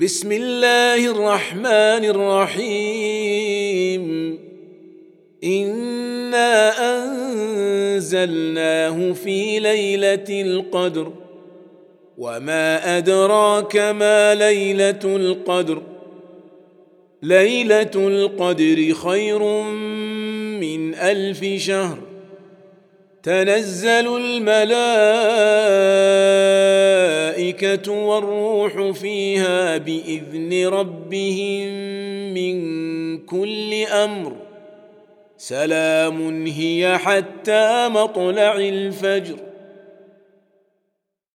بسم الله الرحمن الرحيم انا انزلناه في ليله القدر وما ادراك ما ليله القدر ليله القدر خير من الف شهر تنزل الملائكه والروح فيها بإذن ربهم من كل أمر. سلام هي حتى مطلع الفجر.